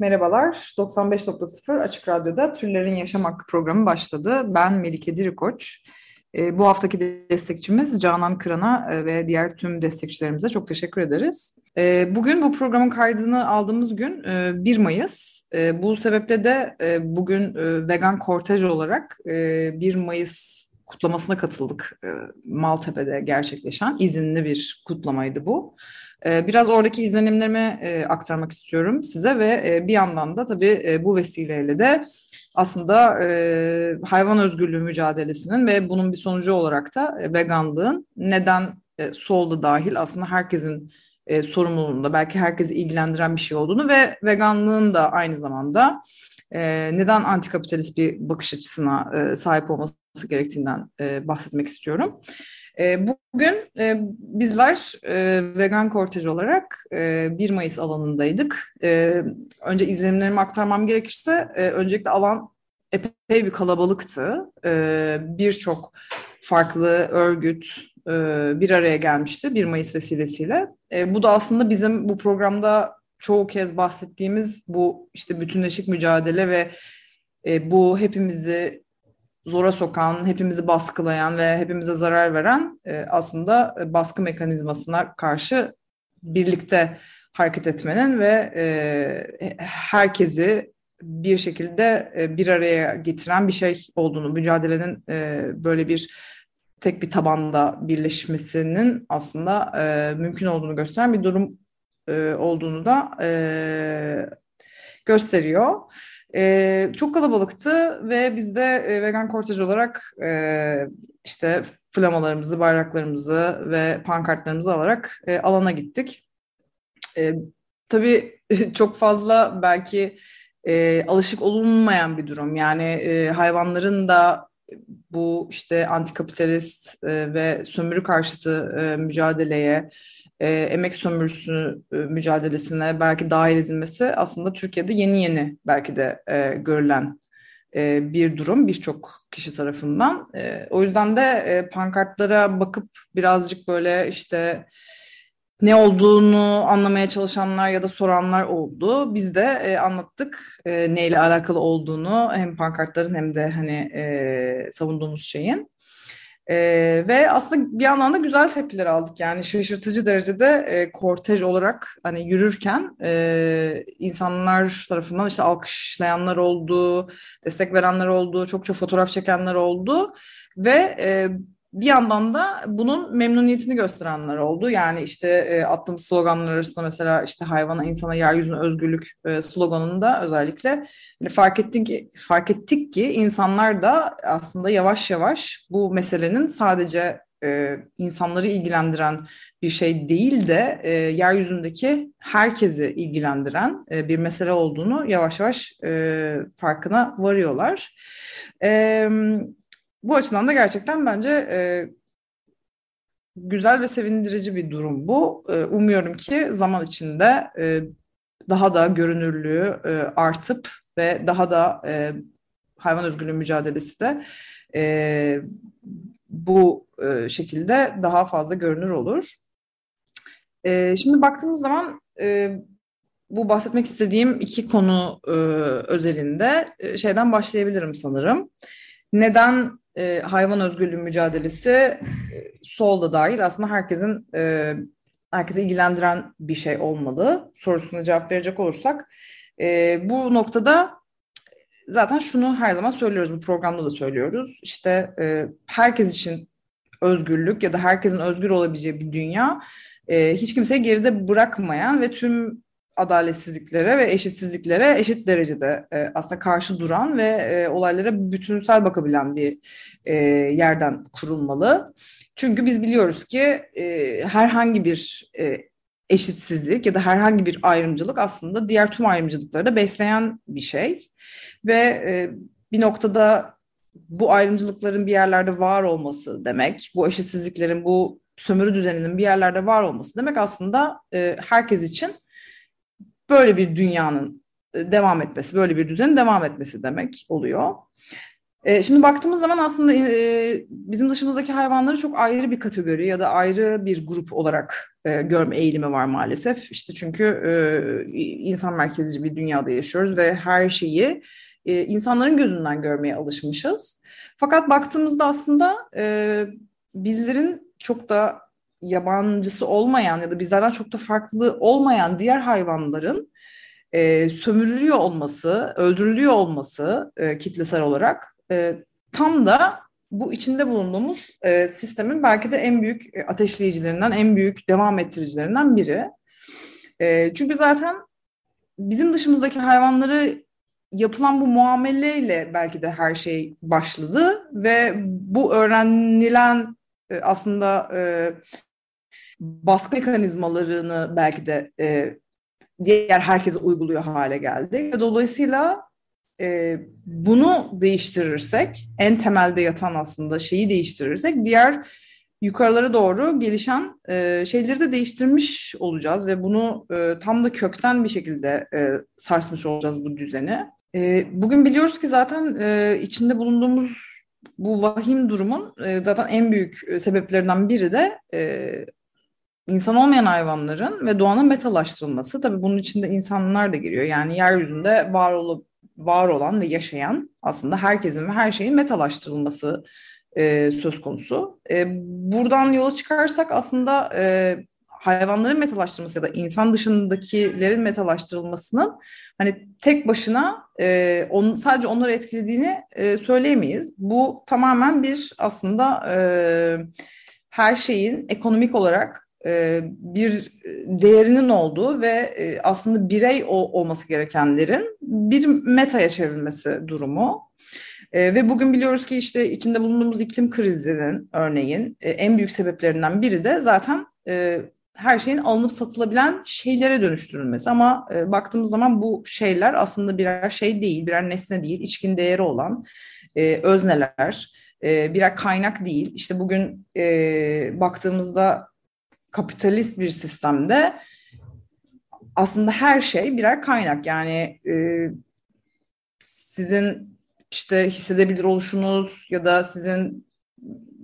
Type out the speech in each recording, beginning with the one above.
Merhabalar, 95.0 Açık Radyo'da Türlerin Yaşam Hakkı programı başladı. Ben Melike Dirikoç. Ee, bu haftaki destekçimiz Canan Kıran'a e, ve diğer tüm destekçilerimize çok teşekkür ederiz. Ee, bugün bu programın kaydını aldığımız gün e, 1 Mayıs. E, bu sebeple de e, bugün e, vegan kortej olarak e, 1 Mayıs kutlamasına katıldık. E, Maltepe'de gerçekleşen izinli bir kutlamaydı bu. Biraz oradaki izlenimlerimi e, aktarmak istiyorum size ve e, bir yandan da tabii e, bu vesileyle de aslında e, hayvan özgürlüğü mücadelesinin ve bunun bir sonucu olarak da e, veganlığın neden e, solda dahil aslında herkesin e, sorumluluğunda belki herkesi ilgilendiren bir şey olduğunu ve veganlığın da aynı zamanda e, neden antikapitalist bir bakış açısına e, sahip olması gerektiğinden e, bahsetmek istiyorum. E, bugün e, bizler e, vegan kortej olarak e, 1 Mayıs alanındaydık. E, önce izlenimlerimi aktarmam gerekirse e, öncelikle alan epey bir kalabalıktı. E, Birçok farklı örgüt bir araya gelmişti 1 Mayıs vesilesiyle. Bu da aslında bizim bu programda çoğu kez bahsettiğimiz bu işte bütünleşik mücadele ve bu hepimizi zora sokan, hepimizi baskılayan ve hepimize zarar veren e, aslında baskı mekanizmasına karşı birlikte hareket etmenin ve e, herkesi bir şekilde e, bir araya getiren bir şey olduğunu, mücadelenin e, böyle bir tek bir tabanda birleşmesinin aslında e, mümkün olduğunu gösteren bir durum e, olduğunu da e, gösteriyor. Ee, çok kalabalıktı ve biz de e, vegan kortej olarak e, işte flamalarımızı, bayraklarımızı ve pankartlarımızı alarak e, alana gittik. E, tabii çok fazla belki e, alışık olunmayan bir durum. Yani e, hayvanların da bu işte antikapitalist e, ve sömürü karşıtı e, mücadeleye e, emek sömürüsü e, mücadelesine belki dahil edilmesi aslında Türkiye'de yeni yeni belki de e, görülen e, bir durum birçok kişi tarafından. E, o yüzden de e, pankartlara bakıp birazcık böyle işte ne olduğunu anlamaya çalışanlar ya da soranlar oldu. Biz de e, anlattık e, neyle alakalı olduğunu hem pankartların hem de hani e, savunduğumuz şeyin. Ee, ve aslında bir yandan da güzel tepkiler aldık. Yani şaşırtıcı derecede e, kortej olarak hani yürürken e, insanlar tarafından işte alkışlayanlar oldu, destek verenler oldu, çokça fotoğraf çekenler oldu ve e, bir yandan da bunun memnuniyetini gösterenler oldu. Yani işte e, attığım sloganlar arasında mesela işte hayvana, insana, yeryüzüne özgürlük e, sloganında özellikle yani fark ettik ki fark ettik ki insanlar da aslında yavaş yavaş bu meselenin sadece e, insanları ilgilendiren bir şey değil de e, yeryüzündeki herkesi ilgilendiren e, bir mesele olduğunu yavaş yavaş e, farkına varıyorlar. Evet. Bu açıdan da gerçekten bence e, güzel ve sevindirici bir durum bu. E, umuyorum ki zaman içinde e, daha da görünürlüğü e, artıp ve daha da e, hayvan özgürlüğü mücadelesi de e, bu e, şekilde daha fazla görünür olur. E, şimdi baktığımız zaman e, bu bahsetmek istediğim iki konu e, özelinde e, şeyden başlayabilirim sanırım. Neden e, hayvan özgürlüğü mücadelesi e, solda dahil aslında herkesin e, herkese ilgilendiren bir şey olmalı. Sorusuna cevap verecek olursak e, bu noktada zaten şunu her zaman söylüyoruz bu programda da söylüyoruz. İşte e, herkes için özgürlük ya da herkesin özgür olabileceği bir dünya e, hiç kimseyi geride bırakmayan ve tüm adaletsizliklere ve eşitsizliklere eşit derecede e, aslında karşı duran ve e, olaylara bütünsel bakabilen bir e, yerden kurulmalı. Çünkü biz biliyoruz ki e, herhangi bir e, eşitsizlik ya da herhangi bir ayrımcılık aslında diğer tüm ayrımcılıkları da besleyen bir şey. Ve e, bir noktada bu ayrımcılıkların bir yerlerde var olması demek, bu eşitsizliklerin, bu sömürü düzeninin bir yerlerde var olması demek aslında e, herkes için böyle bir dünyanın e, devam etmesi, böyle bir düzenin devam etmesi demek oluyor. E, şimdi baktığımız zaman aslında e, bizim dışımızdaki hayvanları çok ayrı bir kategori ya da ayrı bir grup olarak görme eğilimi var maalesef. İşte çünkü insan merkezci bir dünyada yaşıyoruz ve her şeyi insanların gözünden görmeye alışmışız. Fakat baktığımızda aslında bizlerin çok da yabancısı olmayan ya da bizlerden çok da farklı olmayan diğer hayvanların e, sömürülüyor olması, öldürülüyor olması e, kitlesel olarak e, tam da bu içinde bulunduğumuz e, sistemin belki de en büyük ateşleyicilerinden, en büyük devam ettiricilerinden biri. E, çünkü zaten bizim dışımızdaki hayvanları yapılan bu muameleyle belki de her şey başladı ve bu öğrenilen e, aslında e, baskı mekanizmalarını belki de e, diğer herkese uyguluyor hale geldi. Dolayısıyla e, bunu değiştirirsek, en temelde yatan aslında şeyi değiştirirsek diğer yukarılara doğru gelişen e, şeyleri de değiştirmiş olacağız ve bunu e, tam da kökten bir şekilde e, sarsmış olacağız bu düzeni. E, bugün biliyoruz ki zaten e, içinde bulunduğumuz bu vahim durumun e, zaten en büyük e, sebeplerinden biri de e, insan olmayan hayvanların ve doğanın metalaştırılması. Tabii bunun içinde insanlar da giriyor. Yani yeryüzünde var olup var olan ve yaşayan aslında herkesin ve her şeyin metalaştırılması e, söz konusu. E, buradan yola çıkarsak aslında e, hayvanların metalaştırılması ya da insan dışındakilerin metalaştırılmasının hani tek başına e, on, sadece onları etkilediğini e, söyleyemeyiz. Bu tamamen bir aslında e, her şeyin ekonomik olarak bir değerinin olduğu ve e, aslında birey olması gerekenlerin bir metaya çevrilmesi durumu. E, ve bugün biliyoruz ki işte içinde bulunduğumuz iklim krizinin örneğin en büyük sebeplerinden biri de zaten her şeyin alınıp satılabilen şeylere dönüştürülmesi. Ama baktığımız zaman bu şeyler aslında birer şey değil, birer nesne değil, içkin değeri olan özneler, birer kaynak değil. İşte bugün baktığımızda kapitalist bir sistemde aslında her şey birer kaynak. Yani e, sizin işte hissedebilir oluşunuz ya da sizin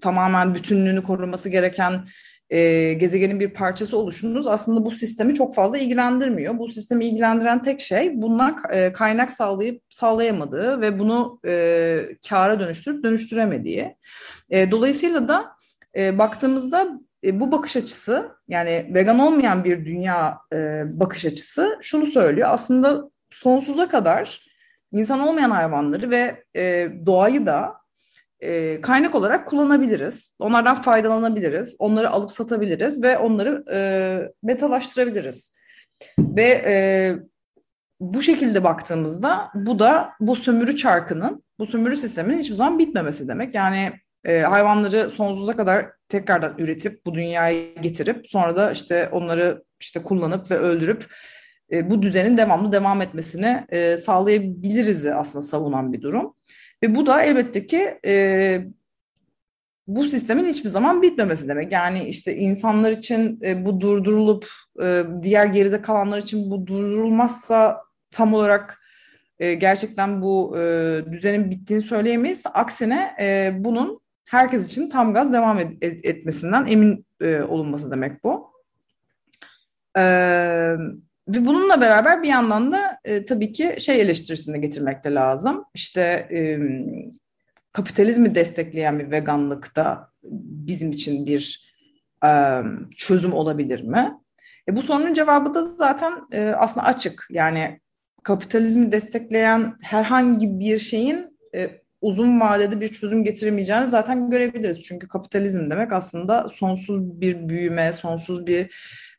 tamamen bütünlüğünü koruması gereken e, gezegenin bir parçası oluşunuz aslında bu sistemi çok fazla ilgilendirmiyor. Bu sistemi ilgilendiren tek şey bundan e, kaynak sağlayıp sağlayamadığı ve bunu e, kâra dönüştürüp dönüştüremediği. E, dolayısıyla da e, baktığımızda e, bu bakış açısı yani vegan olmayan bir dünya e, bakış açısı şunu söylüyor. Aslında sonsuza kadar insan olmayan hayvanları ve e, doğayı da e, kaynak olarak kullanabiliriz. Onlardan faydalanabiliriz. Onları alıp satabiliriz ve onları e, metalaştırabiliriz. Ve e, bu şekilde baktığımızda bu da bu sömürü çarkının, bu sömürü sisteminin hiçbir zaman bitmemesi demek. Yani e, hayvanları sonsuza kadar tekrardan üretip bu dünyaya getirip sonra da işte onları işte kullanıp ve öldürüp e, bu düzenin devamlı devam etmesini e, sağlayabiliriz aslında savunan bir durum. Ve bu da elbette ki e, bu sistemin hiçbir zaman bitmemesi demek. Yani işte insanlar için e, bu durdurulup e, diğer geride kalanlar için bu durdurulmazsa tam olarak e, gerçekten bu e, düzenin bittiğini söyleyemeyiz. Aksine e, bunun herkes için tam gaz devam et, et, etmesinden emin e, olunması demek bu. E, ve bununla beraber bir yandan da e, tabii ki şey eleştirisini getirmek de lazım. İşte e, kapitalizmi destekleyen bir veganlıkta bizim için bir e, çözüm olabilir mi? E, bu sorunun cevabı da zaten e, aslında açık. Yani kapitalizmi destekleyen herhangi bir şeyin e, uzun vadede bir çözüm getiremeyeceğini zaten görebiliriz. Çünkü kapitalizm demek aslında sonsuz bir büyüme, sonsuz bir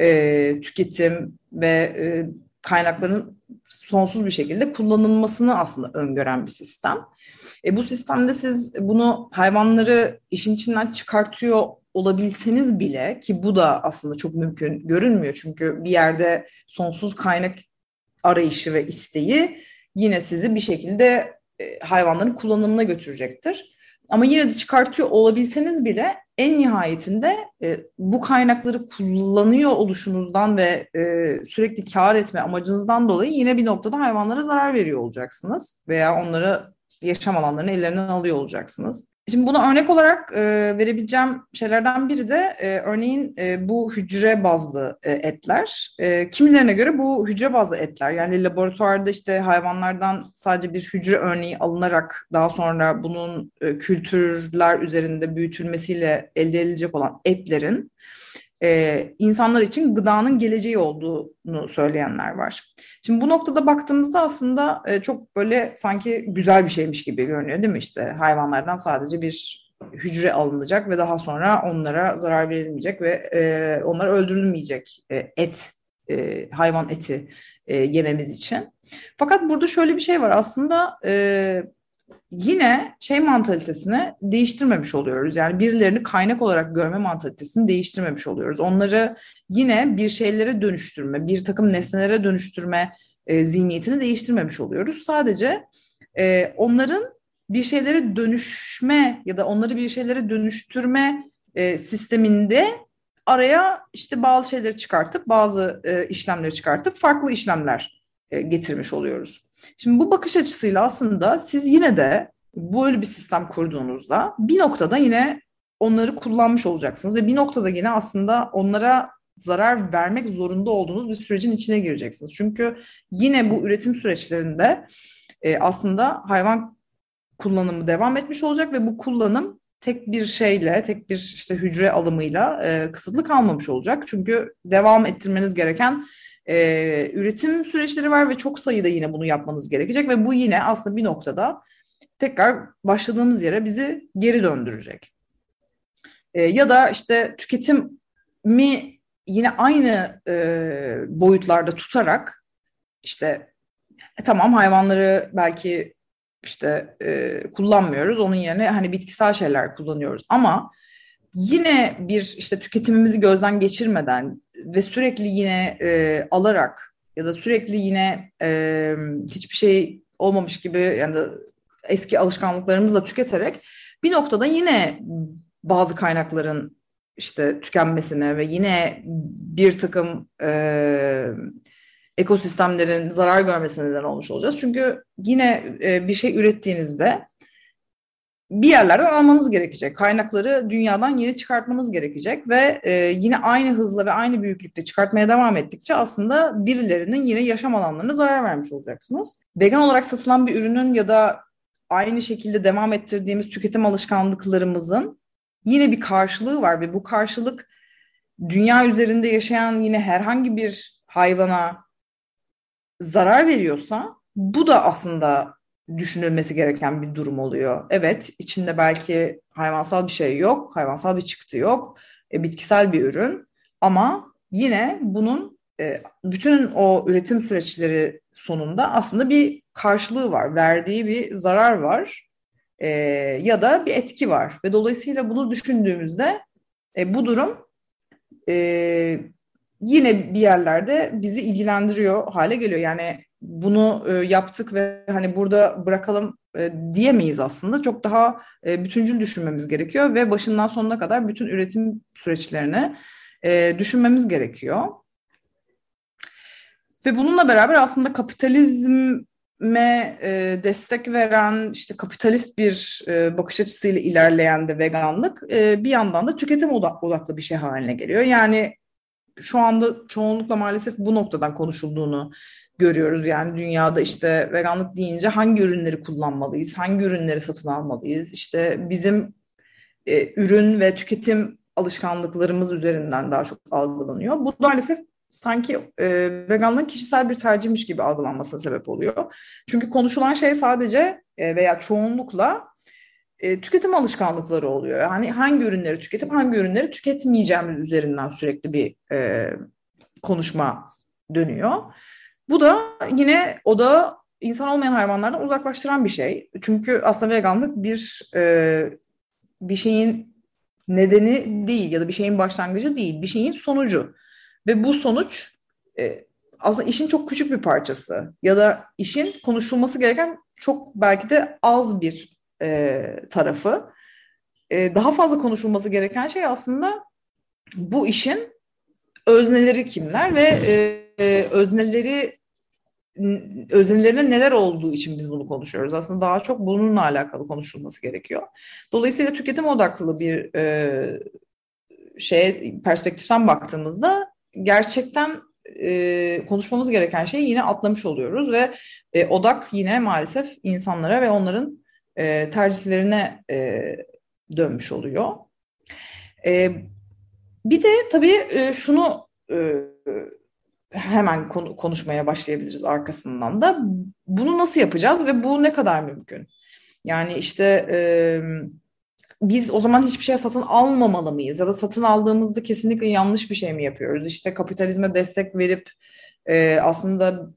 e, tüketim ve e, kaynakların sonsuz bir şekilde kullanılmasını aslında öngören bir sistem. E, bu sistemde siz bunu hayvanları işin içinden çıkartıyor olabilseniz bile ki bu da aslında çok mümkün görünmüyor. Çünkü bir yerde sonsuz kaynak arayışı ve isteği yine sizi bir şekilde e, hayvanların kullanımına götürecektir. Ama yine de çıkartıyor olabilseniz bile en nihayetinde e, bu kaynakları kullanıyor oluşunuzdan ve e, sürekli kar etme amacınızdan dolayı yine bir noktada hayvanlara zarar veriyor olacaksınız veya onları yaşam alanlarını ellerinden alıyor olacaksınız. Şimdi buna örnek olarak e, verebileceğim şeylerden biri de e, örneğin e, bu hücre bazlı e, etler. E, kimilerine göre bu hücre bazlı etler yani laboratuvarda işte hayvanlardan sadece bir hücre örneği alınarak daha sonra bunun e, kültürler üzerinde büyütülmesiyle elde edilecek olan etlerin e, insanlar için gıdanın geleceği olduğunu söyleyenler var. Şimdi bu noktada baktığımızda aslında e, çok böyle sanki güzel bir şeymiş gibi görünüyor değil mi? İşte hayvanlardan sadece bir hücre alınacak ve daha sonra onlara zarar verilmeyecek ve e, onlar öldürülmeyecek e, et, e, hayvan eti e, yememiz için. Fakat burada şöyle bir şey var aslında e, yine şey mantalitesini değiştirmemiş oluyoruz. Yani birilerini kaynak olarak görme mantalitesini değiştirmemiş oluyoruz. Onları yine bir şeylere dönüştürme, bir takım nesnelere dönüştürme e, zihniyetini değiştirmemiş oluyoruz. Sadece e, onların bir şeylere dönüşme ya da onları bir şeylere dönüştürme e, sisteminde araya işte bazı şeyleri çıkartıp bazı e, işlemleri çıkartıp farklı işlemler e, getirmiş oluyoruz. Şimdi bu bakış açısıyla aslında siz yine de böyle bir sistem kurduğunuzda bir noktada yine onları kullanmış olacaksınız ve bir noktada yine aslında onlara zarar vermek zorunda olduğunuz bir sürecin içine gireceksiniz. Çünkü yine bu üretim süreçlerinde e, aslında hayvan kullanımı devam etmiş olacak ve bu kullanım tek bir şeyle, tek bir işte hücre alımıyla e, kısıtlı kalmamış olacak. Çünkü devam ettirmeniz gereken e, üretim süreçleri var ve çok sayıda yine bunu yapmanız gerekecek ve bu yine aslında bir noktada tekrar başladığımız yere bizi geri döndürecek. E, ya da işte tüketimi yine aynı e, boyutlarda tutarak işte e, tamam hayvanları belki işte e, kullanmıyoruz. Onun yerine hani bitkisel şeyler kullanıyoruz ama yine bir işte tüketimimizi gözden geçirmeden ve sürekli yine e, alarak ya da sürekli yine e, hiçbir şey olmamış gibi yani da eski alışkanlıklarımızla tüketerek bir noktada yine bazı kaynakların işte tükenmesine ve yine bir takım e, ekosistemlerin zarar görmesine neden olmuş olacağız. Çünkü yine e, bir şey ürettiğinizde bir yerlerden almanız gerekecek. Kaynakları dünyadan yeni çıkartmanız gerekecek ve e, yine aynı hızla ve aynı büyüklükte çıkartmaya devam ettikçe aslında birilerinin yine yaşam alanlarına zarar vermiş olacaksınız. Vegan olarak satılan bir ürünün ya da aynı şekilde devam ettirdiğimiz tüketim alışkanlıklarımızın yine bir karşılığı var ve bu karşılık dünya üzerinde yaşayan yine herhangi bir hayvana zarar veriyorsa bu da aslında düşünülmesi gereken bir durum oluyor. Evet, içinde belki hayvansal bir şey yok, hayvansal bir çıktı yok, e, bitkisel bir ürün ama yine bunun e, bütün o üretim süreçleri sonunda aslında bir karşılığı var, verdiği bir zarar var e, ya da bir etki var ve dolayısıyla bunu düşündüğümüzde e, bu durum e, yine bir yerlerde bizi ilgilendiriyor hale geliyor. Yani bunu e, yaptık ve hani burada bırakalım e, diyemeyiz aslında. Çok daha e, bütüncül düşünmemiz gerekiyor ve başından sonuna kadar bütün üretim süreçlerini düşünmemiz gerekiyor. Ve bununla beraber aslında kapitalizme destek veren işte kapitalist bir bakış açısıyla ilerleyen de veganlık bir yandan da tüketim odaklı bir şey haline geliyor. Yani şu anda çoğunlukla maalesef bu noktadan konuşulduğunu görüyoruz. Yani dünyada işte veganlık deyince hangi ürünleri kullanmalıyız, hangi ürünleri satın almalıyız, işte bizim e, ürün ve tüketim alışkanlıklarımız üzerinden daha çok algılanıyor. Bu maalesef sanki e, veganlığın kişisel bir tercihmiş gibi algılanmasına sebep oluyor. Çünkü konuşulan şey sadece e, veya çoğunlukla e, tüketim alışkanlıkları oluyor. Yani hangi ürünleri tüketip hangi ürünleri tüketmeyeceğimiz üzerinden sürekli bir e, konuşma dönüyor. Bu da yine o da insan olmayan hayvanlardan uzaklaştıran bir şey. Çünkü aslında veganlık bir e, bir şeyin nedeni değil ya da bir şeyin başlangıcı değil, bir şeyin sonucu. Ve bu sonuç e, aslında işin çok küçük bir parçası ya da işin konuşulması gereken çok belki de az bir e, tarafı. E, daha fazla konuşulması gereken şey aslında bu işin özneleri kimler ve e, e, özneleri öznelerine neler olduğu için biz bunu konuşuyoruz. Aslında daha çok bununla alakalı konuşulması gerekiyor. Dolayısıyla tüketim odaklı bir e, şeye perspektiften baktığımızda gerçekten e, konuşmamız gereken şeyi yine atlamış oluyoruz ve e, odak yine maalesef insanlara ve onların e, tercihlerine e, dönmüş oluyor. E, bir de tabii e, şunu e, hemen konu, konuşmaya başlayabiliriz arkasından da. Bunu nasıl yapacağız ve bu ne kadar mümkün? Yani işte e, biz o zaman hiçbir şey satın almamalı mıyız? Ya da satın aldığımızda kesinlikle yanlış bir şey mi yapıyoruz? İşte kapitalizme destek verip e, aslında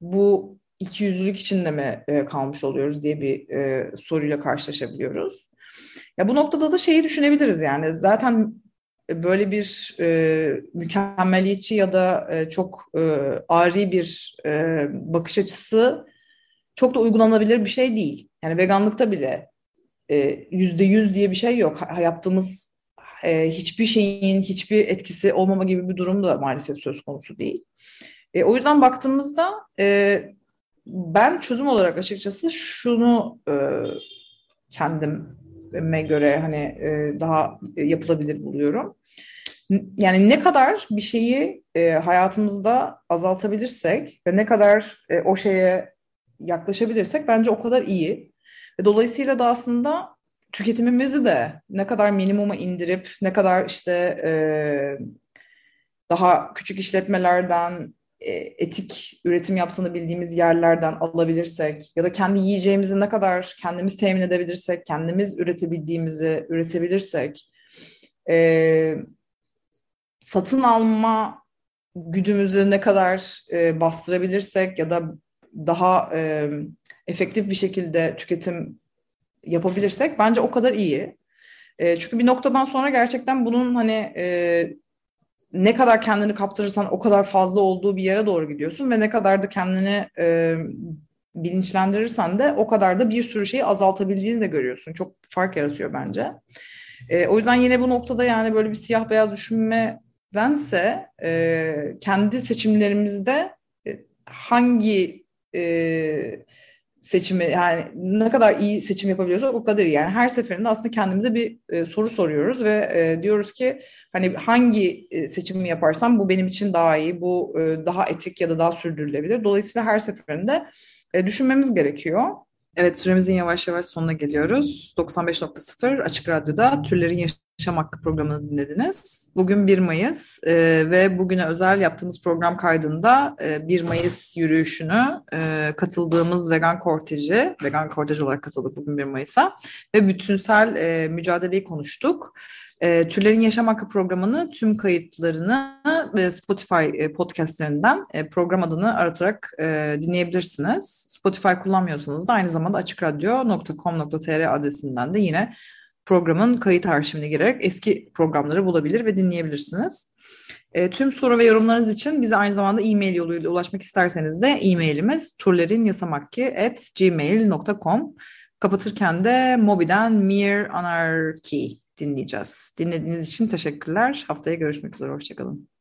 bu ikiyüzlülük içinde mi e, kalmış oluyoruz diye bir e, soruyla karşılaşabiliyoruz. Ya bu noktada da şeyi düşünebiliriz yani zaten böyle bir e, mükemmeliyetçi ya da e, çok e, ari bir e, bakış açısı çok da uygulanabilir bir şey değil. Yani veganlıkta bile e, yüzde yüz diye bir şey yok. Ha, yaptığımız e, hiçbir şeyin hiçbir etkisi olmama gibi bir durum da maalesef söz konusu değil. E, o yüzden baktığımızda e, ben çözüm olarak açıkçası şunu e, kendime göre hani e, daha yapılabilir buluyorum. Yani ne kadar bir şeyi e, hayatımızda azaltabilirsek ve ne kadar e, o şeye yaklaşabilirsek bence o kadar iyi. Dolayısıyla da aslında tüketimimizi de ne kadar minimuma indirip ne kadar işte e, daha küçük işletmelerden etik üretim yaptığını bildiğimiz yerlerden alabilirsek ya da kendi yiyeceğimizi ne kadar kendimiz temin edebilirsek, kendimiz üretebildiğimizi üretebilirsek e, satın alma güdümüzü ne kadar e, bastırabilirsek ya da daha e, efektif bir şekilde tüketim yapabilirsek bence o kadar iyi. E, çünkü bir noktadan sonra gerçekten bunun hani e, ne kadar kendini kaptırırsan o kadar fazla olduğu bir yere doğru gidiyorsun ve ne kadar da kendini e, bilinçlendirirsen de o kadar da bir sürü şeyi azaltabildiğini de görüyorsun. Çok fark yaratıyor bence. E, o yüzden yine bu noktada yani böyle bir siyah beyaz düşünmedense e, kendi seçimlerimizde hangi e, seçimi yani ne kadar iyi seçim yapabiliyorsak o kadar iyi. Yani her seferinde aslında kendimize bir e, soru soruyoruz ve e, diyoruz ki hani hangi e, seçimi yaparsam bu benim için daha iyi, bu e, daha etik ya da daha sürdürülebilir. Dolayısıyla her seferinde e, düşünmemiz gerekiyor. Evet süremizin yavaş yavaş sonuna geliyoruz. 95.0 Açık Radyo'da Türlerin Yaşam Hakkı programını dinlediniz. Bugün 1 Mayıs e, ve bugüne özel yaptığımız program kaydında e, 1 Mayıs yürüyüşünü e, katıldığımız vegan korteji, vegan kortej olarak katıldık bugün 1 Mayıs'a ve bütünsel e, mücadeleyi konuştuk. E, Türlerin Yaşam Hakkı programını tüm kayıtlarını e, Spotify e, podcastlerinden e, program adını aratarak e, dinleyebilirsiniz. Spotify kullanmıyorsanız da aynı zamanda açıkradyo.com.tr adresinden de yine programın kayıt arşivine girerek eski programları bulabilir ve dinleyebilirsiniz. E, tüm soru ve yorumlarınız için bize aynı zamanda e-mail yoluyla ulaşmak isterseniz de e-mailimiz turlerinyasamakki.gmail.com Kapatırken de Moby'den Mere Anarchy dinleyeceğiz. Dinlediğiniz için teşekkürler. Haftaya görüşmek üzere. Hoşçakalın.